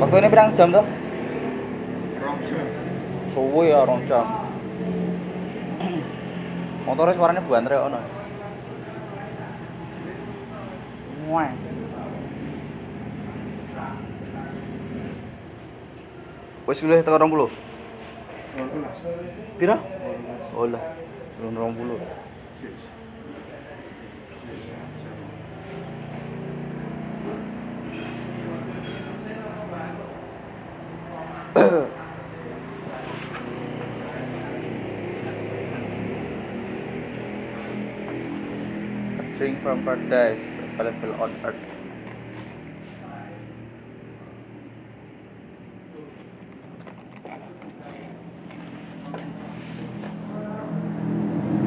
Waktu ini berapa jam tuh? Suwe ya rong jam. Motornya suaranya buantre ono. Wah. Wis luwih tekan 20. Pira? Oh lah, belum 20. A train from paradise, a falafel on earth.